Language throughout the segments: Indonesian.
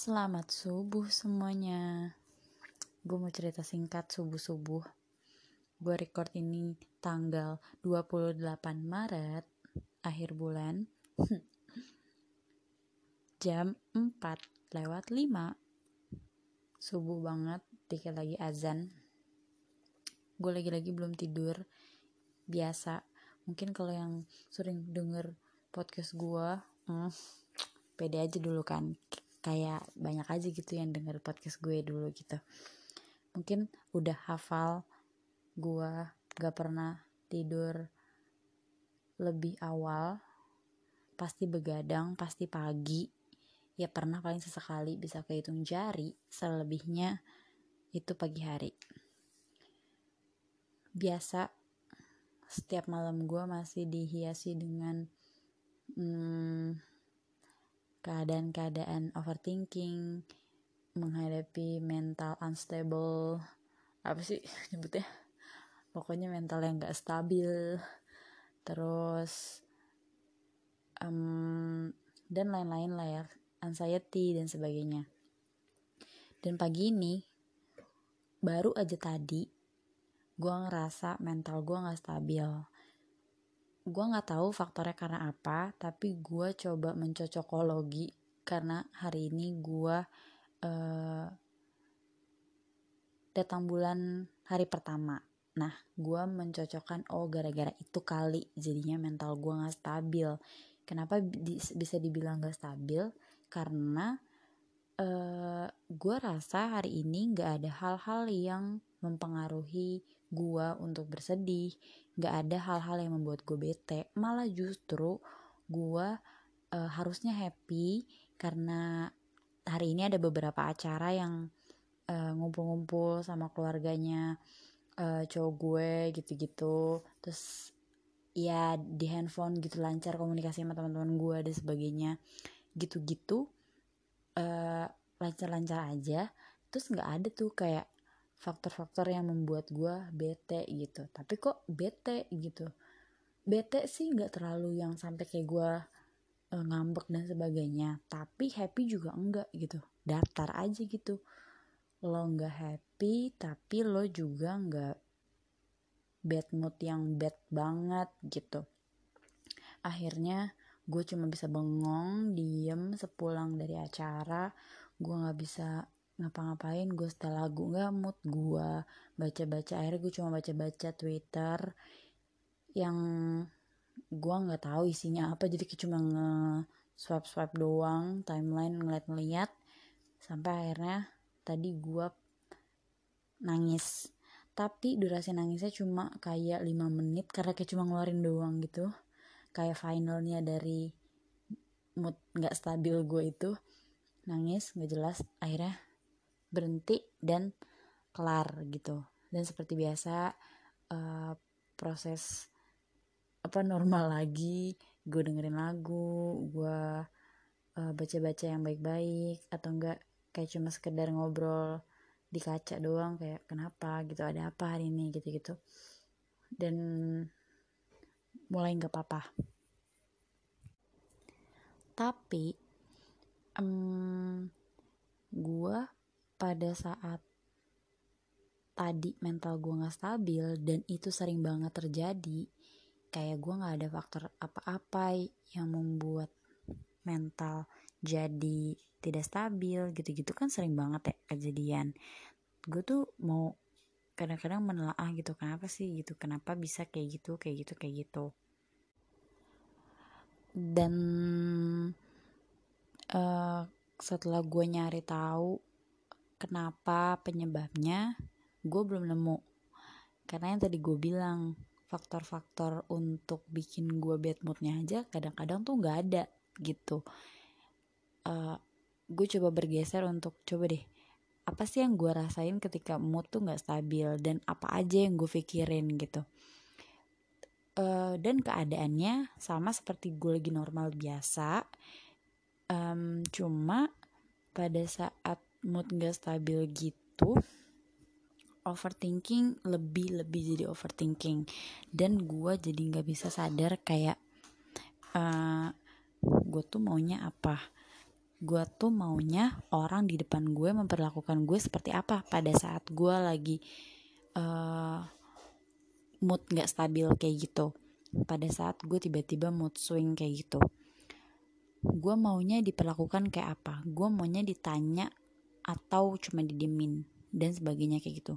Selamat subuh semuanya. Gue mau cerita singkat subuh-subuh. Gue record ini tanggal 28 Maret Akhir bulan. Jam 4 lewat 5 Subuh banget Dikit lagi azan. Gue lagi-lagi belum tidur Biasa. Mungkin kalau yang sering denger podcast gue hmm, Pede aja dulu kan kayak banyak aja gitu yang denger podcast gue dulu gitu. Mungkin udah hafal gue gak pernah tidur lebih awal. Pasti begadang pasti pagi. Ya pernah paling sesekali bisa kehitung jari selebihnya itu pagi hari. Biasa setiap malam gue masih dihiasi dengan hmm, keadaan-keadaan overthinking menghadapi mental unstable apa sih nyebutnya? Pokoknya mental yang gak stabil. Terus um, dan lain-lain lah ya anxiety dan sebagainya. Dan pagi ini baru aja tadi gue ngerasa mental gue gak stabil gue nggak tahu faktornya karena apa tapi gue coba mencocokologi karena hari ini gue uh, datang bulan hari pertama. Nah gue mencocokkan oh gara-gara itu kali jadinya mental gue nggak stabil. Kenapa bisa dibilang gak stabil? Karena uh, gue rasa hari ini nggak ada hal-hal yang mempengaruhi gue untuk bersedih. Gak ada hal-hal yang membuat gue bete. Malah justru gue uh, harusnya happy karena hari ini ada beberapa acara yang uh, ngumpul-ngumpul sama keluarganya uh, cowok gue gitu-gitu. Terus ya di handphone gitu lancar komunikasi sama teman-teman gue dan sebagainya. Gitu-gitu lancar-lancar aja. Terus nggak ada tuh kayak faktor-faktor yang membuat gue bete gitu. Tapi kok bete gitu? Bete sih nggak terlalu yang sampai kayak gue uh, ngambek dan sebagainya. Tapi happy juga enggak gitu. Datar aja gitu. Lo nggak happy tapi lo juga nggak bad mood yang bad banget gitu. Akhirnya gue cuma bisa bengong diem sepulang dari acara. Gue nggak bisa ngapa-ngapain gue setel lagu. Nggak mood gue baca-baca. Akhirnya gue cuma baca-baca twitter yang gue nggak tahu isinya apa. Jadi cuma nge swipe swipe doang timeline ngeliat-ngeliat. Sampai akhirnya tadi gue nangis. Tapi durasi nangisnya cuma kayak 5 menit karena kayak cuma ngeluarin doang gitu. Kayak finalnya dari mood nggak stabil gue itu. Nangis nggak jelas. Akhirnya berhenti dan kelar gitu. Dan seperti biasa uh, proses apa normal lagi. Gue dengerin lagu gue uh, baca-baca yang baik-baik atau enggak kayak cuma sekedar ngobrol di kaca doang kayak kenapa? gitu ada apa hari ini? gitu-gitu. Dan mulai nggak apa-apa. Tapi um, gue pada saat tadi mental gue gak stabil dan itu sering banget terjadi kayak gue gak ada faktor apa-apa yang membuat mental jadi tidak stabil gitu-gitu kan sering banget ya kejadian. Gue tuh mau kadang-kadang menelaah gitu kenapa sih gitu kenapa bisa kayak gitu kayak gitu kayak gitu. Dan uh, setelah gue nyari tahu kenapa penyebabnya gue belum nemu. Karena yang tadi gue bilang faktor-faktor untuk bikin gue bad moodnya aja kadang-kadang tuh nggak ada gitu. Uh, gue coba bergeser untuk coba deh apa sih yang gue rasain ketika mood tuh nggak stabil dan apa aja yang gue pikirin gitu. Uh, dan keadaannya sama seperti gue lagi normal biasa. Um, cuma pada saat mood gak stabil gitu overthinking lebih lebih jadi overthinking. Dan gue jadi nggak bisa sadar kayak uh, eh, gue tuh maunya apa. Gue tuh maunya orang di depan gue memperlakukan gue seperti apa. Pada saat gue lagi uh, mood nggak stabil kayak gitu. Pada saat gue tiba-tiba mood swing kayak gitu. Gue maunya diperlakukan kayak apa. Gue maunya ditanya atau cuma didiemin dan sebagainya kayak gitu.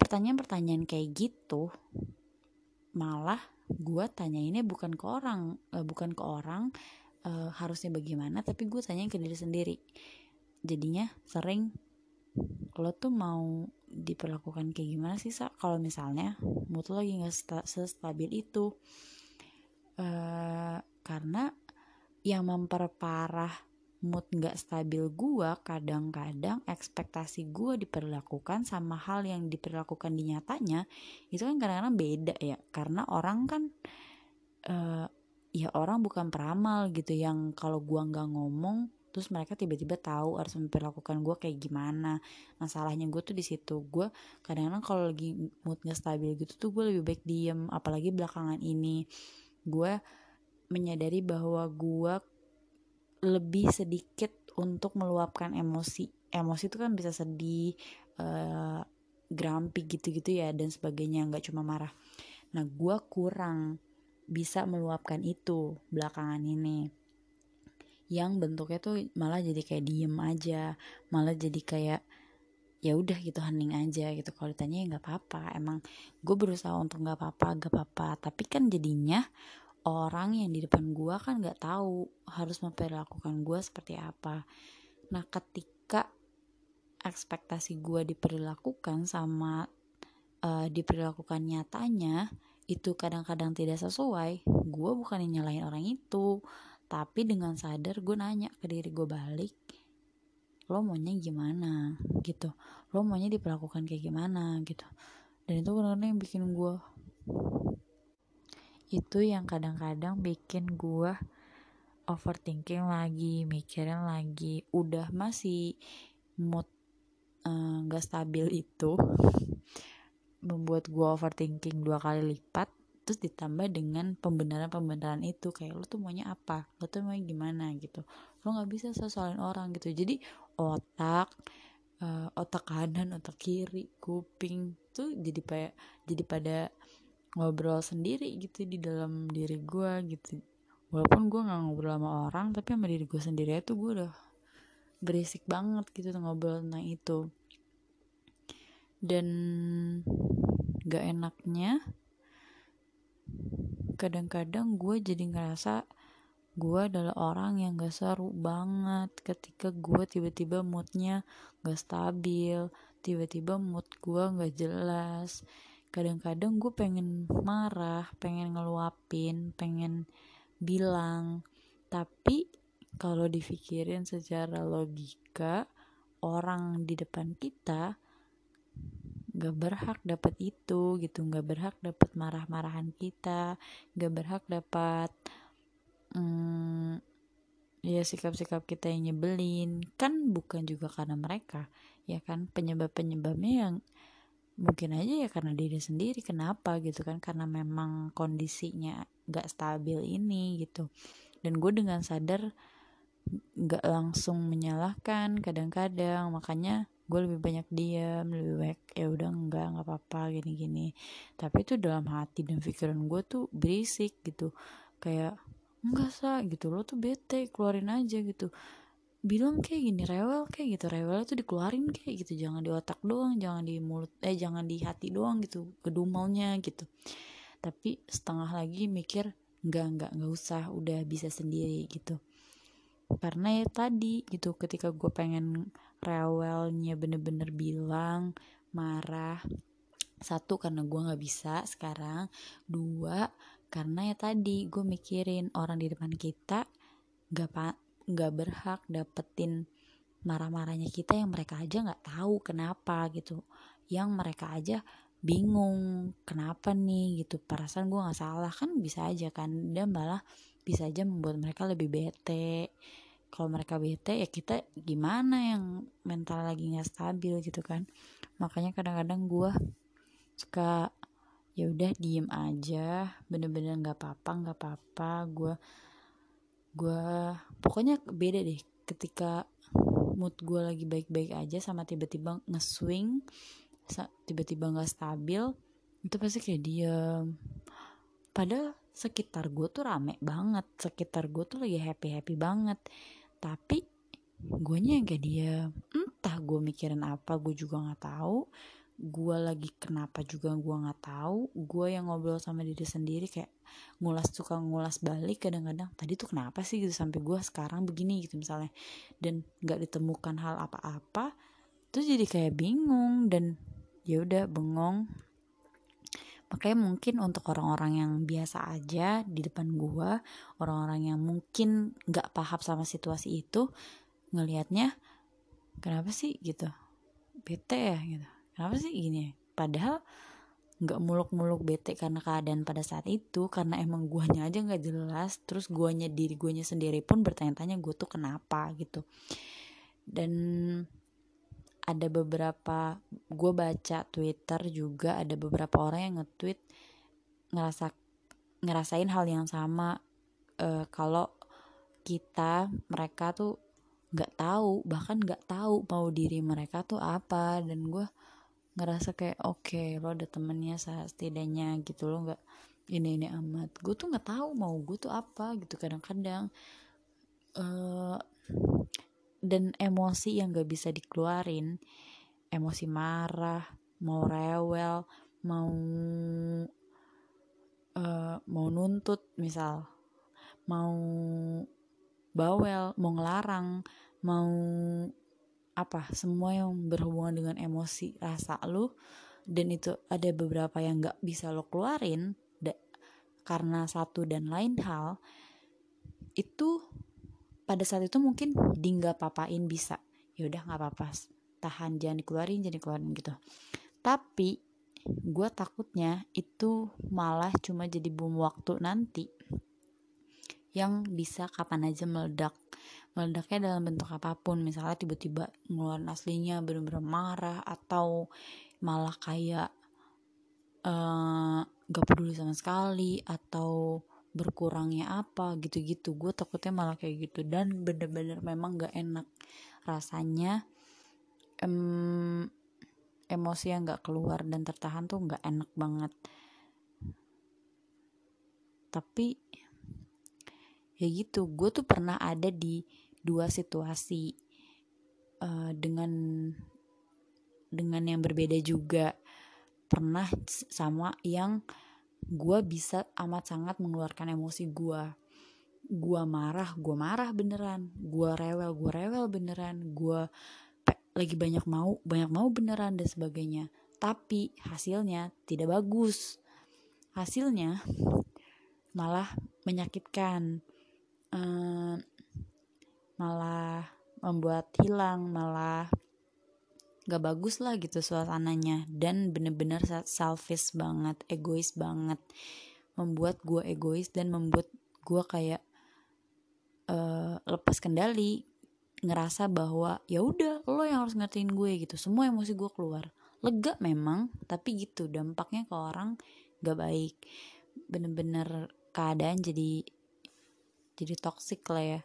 Pertanyaan-pertanyaan kayak gitu malah gue tanya ini bukan ke orang uh, bukan ke orang uh, harusnya bagaimana tapi gue tanya ke diri sendiri. Jadinya sering lo tuh mau diperlakukan kayak gimana sih sa? Kalau misalnya mood lo lagi nggak sta stabil itu uh, karena yang memperparah mood nggak stabil gue kadang-kadang ekspektasi gue diperlakukan sama hal yang diperlakukan di nyatanya itu kan kadang-kadang beda ya. Karena orang kan uh, ya orang bukan peramal gitu yang kalau gue nggak ngomong terus mereka tiba-tiba tahu harus memperlakukan gue kayak gimana. Masalahnya gue tuh di situ gue kadang-kadang kalau lagi mood nggak stabil gitu tuh gue lebih baik diem apalagi belakangan ini. Gue menyadari bahwa gue lebih sedikit untuk meluapkan emosi. Emosi itu kan bisa sedih uh, grumpy gitu-gitu ya dan sebagainya nggak cuma marah. Nah gue kurang bisa meluapkan itu belakangan ini. Yang bentuknya tuh malah jadi kayak diem aja malah jadi kayak ya udah gitu hening aja gitu. Kalau ditanya ya nggak apa-apa emang gue berusaha untuk nggak apa-apa nggak apa-apa. Tapi kan jadinya orang yang di depan gue kan nggak tahu harus memperlakukan gue seperti apa. Nah ketika ekspektasi gue diperlakukan sama uh, diperlakukan nyatanya itu kadang-kadang tidak sesuai gue bukan yang nyalahin orang itu. Tapi dengan sadar gue nanya ke diri gue balik lo maunya gimana? Gitu. Lo maunya diperlakukan kayak gimana? Gitu. Dan itu benar-benar yang bikin gue itu yang kadang-kadang bikin gue overthinking lagi mikirin lagi. Udah masih mood eh, nggak uh, stabil itu membuat gue overthinking dua kali lipat terus ditambah dengan pembenaran-pembenaran itu. Kayak lo tuh maunya apa? Lo tuh maunya gimana gitu? Lo nggak bisa sesuaiin orang gitu. Jadi otak uh, otak kanan otak kiri kuping tuh jadi kayak jadi pada ngobrol sendiri gitu di dalam diri gue gitu. Walaupun gue nggak ngobrol sama orang tapi sama diri gue sendiri itu gue udah berisik banget gitu ngobrol tentang itu. Dan gak enaknya kadang-kadang gue jadi ngerasa gue adalah orang yang gak seru banget ketika gue tiba-tiba moodnya gak stabil tiba-tiba mood gue gak jelas kadang-kadang gue pengen marah pengen ngeluapin pengen bilang. Tapi kalau dipikirin secara logika orang di depan kita gak berhak dapat itu gitu. Gak berhak dapat marah-marahan kita. Gak berhak dapat hmm, ya sikap-sikap kita yang nyebelin. Kan bukan juga karena mereka ya kan? Penyebab-penyebabnya yang mungkin aja ya karena diri sendiri kenapa gitu kan? Karena memang kondisinya gak stabil ini gitu. Dan gue dengan sadar gak langsung menyalahkan kadang-kadang. Makanya gue lebih banyak diam lebih baik ya udah enggak nggak apa-apa gini-gini. Tapi itu dalam hati dan pikiran gue tuh berisik gitu. Kayak enggak sah gitu. Lo tuh bete keluarin aja gitu bilang kayak gini rewel kayak gitu rewel itu dikeluarin kayak gitu jangan di otak doang jangan di mulut eh jangan di hati doang gitu kedumalnya gitu. Tapi setengah lagi mikir enggak enggak enggak usah udah bisa sendiri gitu. Karena ya tadi gitu ketika gue pengen rewelnya bener-bener bilang marah satu karena gue nggak bisa sekarang dua karena ya tadi gue mikirin orang di depan kita nggak pak nggak berhak dapetin marah-marahnya kita yang mereka aja nggak tahu kenapa gitu. Yang mereka aja bingung kenapa nih gitu. Perasaan gue nggak salah. Kan bisa aja kan. Dan malah bisa aja membuat mereka lebih bete. Kalau mereka bete ya kita gimana yang mental lagi nggak stabil gitu kan. Makanya kadang-kadang gue suka ya udah diem aja. Bener-bener nggak -bener apa-apa nggak apa-apa. Gue gue pokoknya beda deh. Ketika mood gue lagi baik-baik aja sama tiba-tiba nge-swing tiba-tiba nggak stabil itu pasti kayak diem. Padahal sekitar gue tuh rame banget. Sekitar gue tuh lagi happy happy banget. Tapi gue yang kayak dia entah gue mikirin apa gue juga nggak tahu. Gue lagi kenapa juga gue nggak tahu. Gue yang ngobrol sama diri sendiri kayak ngulas suka ngulas balik kadang-kadang tadi tuh kenapa sih? gitu sampai gue sekarang begini gitu misalnya dan nggak ditemukan hal apa-apa tuh jadi kayak bingung dan ya udah bengong. Makanya mungkin untuk orang-orang yang biasa aja di depan gue orang-orang yang mungkin nggak paham sama situasi itu ngelihatnya kenapa sih? gitu. Bete ya gitu. Kenapa sih gini padahal nggak muluk-muluk bete karena keadaan pada saat itu karena emang guanya aja nggak jelas terus guanya diri guanya sendiri pun bertanya-tanya gue tuh kenapa? gitu. Dan ada beberapa gue baca twitter juga ada beberapa orang yang nge-tweet ngerasa ngerasain hal yang sama uh, kalau kita mereka tuh nggak tahu bahkan nggak tahu mau diri mereka tuh apa dan gue ngerasa kayak oke okay, lo ada temennya setidaknya gitu lo nggak ini ini amat. Gue tuh nggak tahu mau gue tuh apa gitu. Kadang-kadang uh, dan emosi yang gak bisa dikeluarin emosi marah mau rewel mau uh, mau nuntut misal mau bawel mau ngelarang mau apa semua yang berhubungan dengan emosi rasa lu dan itu ada beberapa yang nggak bisa lo keluarin da, karena satu dan lain hal itu pada saat itu mungkin di nggak papain bisa. Ya udah nggak apa-apa tahan jangan dikeluarin jangan dikeluarin gitu. Tapi gue takutnya itu malah cuma jadi bom waktu nanti yang bisa kapan aja meledak. Meledaknya dalam bentuk apa pun misalnya tiba-tiba ngeluarin aslinya bener-bener marah atau malah kayak uh, gak peduli sama sekali atau berkurangnya apa gitu-gitu. Gue takutnya malah kayak gitu dan bener-bener memang gak enak rasanya um, emosi yang gak keluar dan tertahan tuh gak enak banget. Tapi ya gitu gue tuh pernah ada di dua situasi uh, dengan dengan yang berbeda juga. Pernah sama yang gue bisa amat sangat mengeluarkan emosi gue gue marah gue marah beneran. Gue rewel gue rewel beneran. Gue lagi banyak mau banyak mau beneran dan sebagainya. Tapi hasilnya tidak bagus. Hasilnya malah menyakitkan uh, malah membuat hilang malah gak bagus lah gitu suasananya. Dan bener-bener selfish banget egois banget. Membuat gue egois dan membuat gue kayak uh, lepas kendali ngerasa bahwa ya udah lo yang harus ngertiin gue gitu. Semua emosi gue keluar. Lega memang tapi gitu dampaknya ke orang gak baik. Bener-bener keadaan jadi jadi toxic lah ya.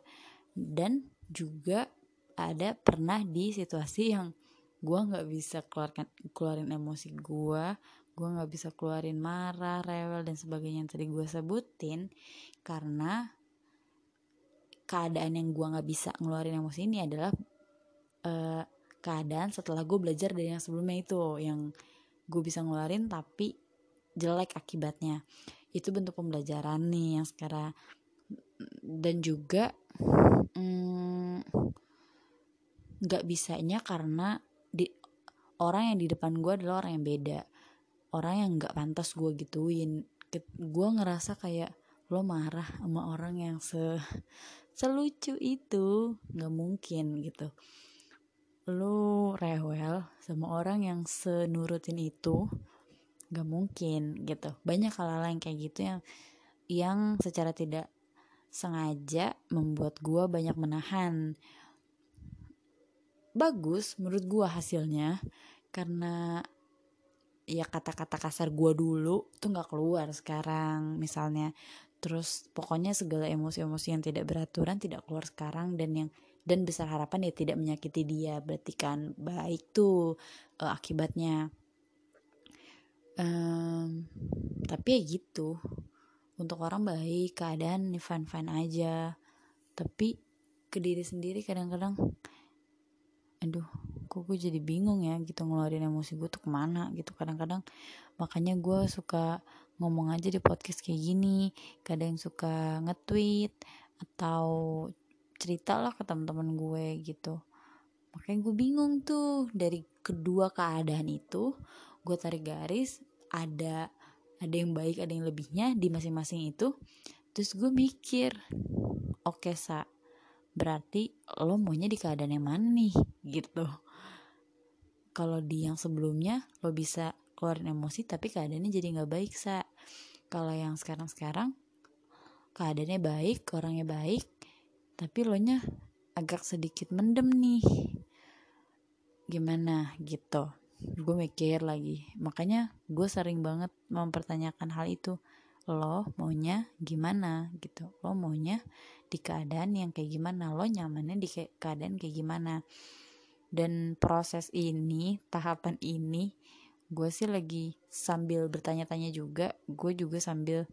Dan juga ada pernah di situasi yang gue nggak bisa keluarkan keluarin emosi gue gue nggak bisa keluarin marah rewel dan sebagainya yang tadi gue sebutin karena keadaan yang gue nggak bisa ngeluarin emosi ini adalah uh, keadaan setelah gue belajar dari yang sebelumnya itu yang gue bisa ngeluarin tapi jelek akibatnya. Itu bentuk pembelajaran nih yang sekarang dan juga mm, nggak mm, bisanya karena di orang yang di depan gue adalah orang yang beda. Orang yang nggak pantas gue gituin. Gue ngerasa kayak lo marah sama orang yang se selucu itu. Nggak mungkin gitu. Lo rewel sama orang yang senurutin itu nggak mungkin gitu. Banyak hal-hal yang kayak gitu yang yang secara tidak sengaja membuat gue banyak menahan. Bagus menurut gue hasilnya karena ya kata-kata kasar gue dulu tuh nggak keluar sekarang misalnya. Terus pokoknya segala emosi-emosi yang tidak beraturan tidak keluar sekarang dan yang dan besar harapan ya tidak menyakiti dia. Berarti kan baik tuh uh, akibatnya. Um, tapi ya gitu untuk orang baik keadaan fine fine aja. Tapi ke diri sendiri kadang-kadang aduh kok gue jadi bingung ya gitu ngeluarin emosi gue tuh ke mana? Gitu. Kadang-kadang makanya gue suka ngomong aja di podcast kayak gini. Kadang suka nge-tweet atau cerita lah ke teman-teman gue gitu. Makanya gue bingung tuh. Dari kedua keadaan itu gue tarik garis ada ada yang baik ada yang lebihnya di masing-masing itu. Terus gue mikir oke okay, sa berarti lo maunya di keadaan yang mana nih? Gitu. Kalau di yang sebelumnya lo bisa keluarin emosi tapi keadaannya jadi nggak baik sa. Kalau yang sekarang sekarang keadaannya baik orangnya baik tapi lo nya agak sedikit mendem nih. Gimana? Gitu gue mikir lagi. Makanya gue sering banget mempertanyakan hal itu. Lo maunya gimana gitu? Lo maunya di keadaan yang kayak gimana? Lo nyamannya di keadaan kayak gimana? Dan proses ini tahapan ini gue sih lagi sambil bertanya-tanya juga. Gue juga sambil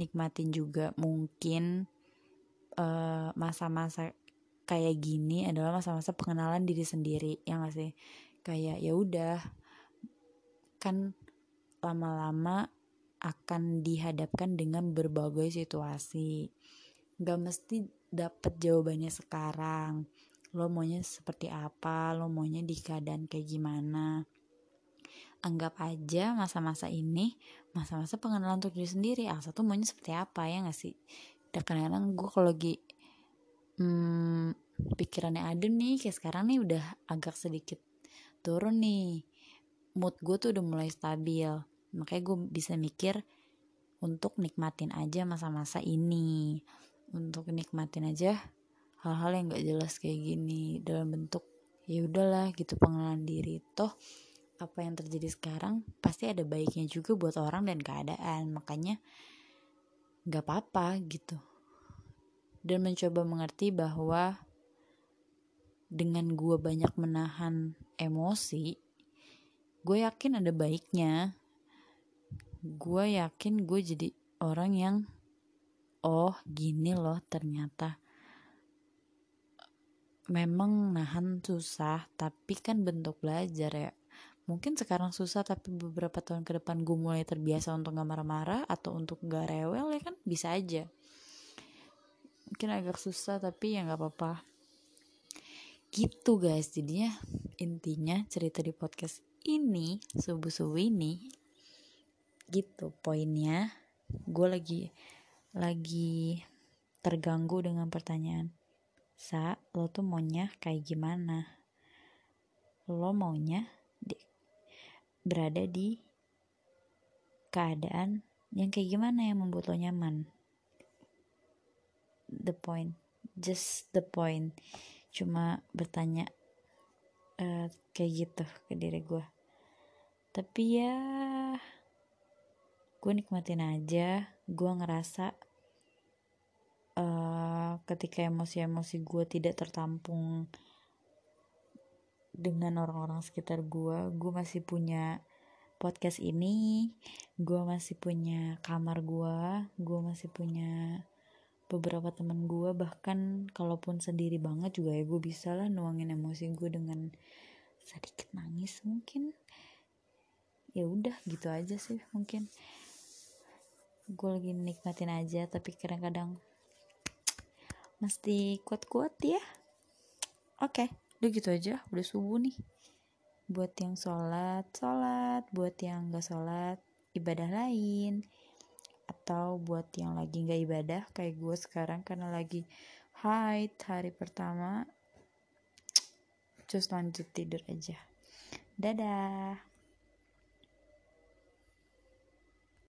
nikmatin juga. Mungkin Eh, masa-masa uh, kayak gini adalah masa-masa pengenalan diri sendiri yang sih kayak ya udah kan lama-lama akan dihadapkan dengan berbagai situasi. Gak mesti dapet jawabannya sekarang. Lo maunya seperti apa? Lo maunya di keadaan kayak gimana? Anggap aja masa-masa ini masa-masa pengenalan untuk diri sendiri. Alsa tuh maunya seperti apa ya gak sih? Dan kadang-kadang gue kalau lagi hmm, pikirannya ada nih kayak sekarang nih udah agak sedikit turun nih. Mood gue tuh udah mulai stabil. Makanya gue bisa mikir untuk nikmatin aja masa-masa ini. Untuk nikmatin aja hal-hal yang gak jelas kayak gini dalam bentuk ya udahlah gitu pengenalan diri. Toh apa yang terjadi sekarang pasti ada baiknya juga buat orang dan keadaan. Makanya gak apa-apa gitu. Dan mencoba mengerti bahwa dengan gue banyak menahan emosi gue yakin ada baiknya. Gue yakin gue jadi orang yang oh gini loh ternyata memang nahan susah tapi kan bentuk belajar ya. Mungkin sekarang susah tapi beberapa tahun ke depan gue mulai terbiasa untuk gak marah-marah atau untuk gak rewel ya kan? Bisa aja. Mungkin agak susah tapi ya gak apa-apa gitu guys. Jadinya intinya cerita di podcast ini subuh-subuh ini gitu poinnya. Gue lagi lagi terganggu dengan pertanyaan sa lo tuh maunya kayak gimana? Lo maunya berada di keadaan yang kayak gimana yang membuat lo nyaman? The point just the point cuma bertanya uh, kayak gitu ke diri gue tapi ya gue nikmatin aja. Gue ngerasa uh, ketika emosi-emosi gue tidak tertampung dengan orang-orang sekitar gue gue masih punya podcast ini gue masih punya kamar gue gue masih punya beberapa teman gue bahkan kalaupun sendiri banget juga ya gue bisa lah nuangin emosi gue dengan sedikit nangis mungkin. Ya udah gitu aja sih mungkin. Gue lagi nikmatin aja tapi kadang-kadang mesti kuat-kuat ya. Oke okay udah gitu aja udah subuh nih. Buat yang sholat sholat. Buat yang gak sholat ibadah lain atau buat yang lagi gak ibadah kayak gue sekarang karena lagi haid hari pertama just lanjut tidur aja. Dadah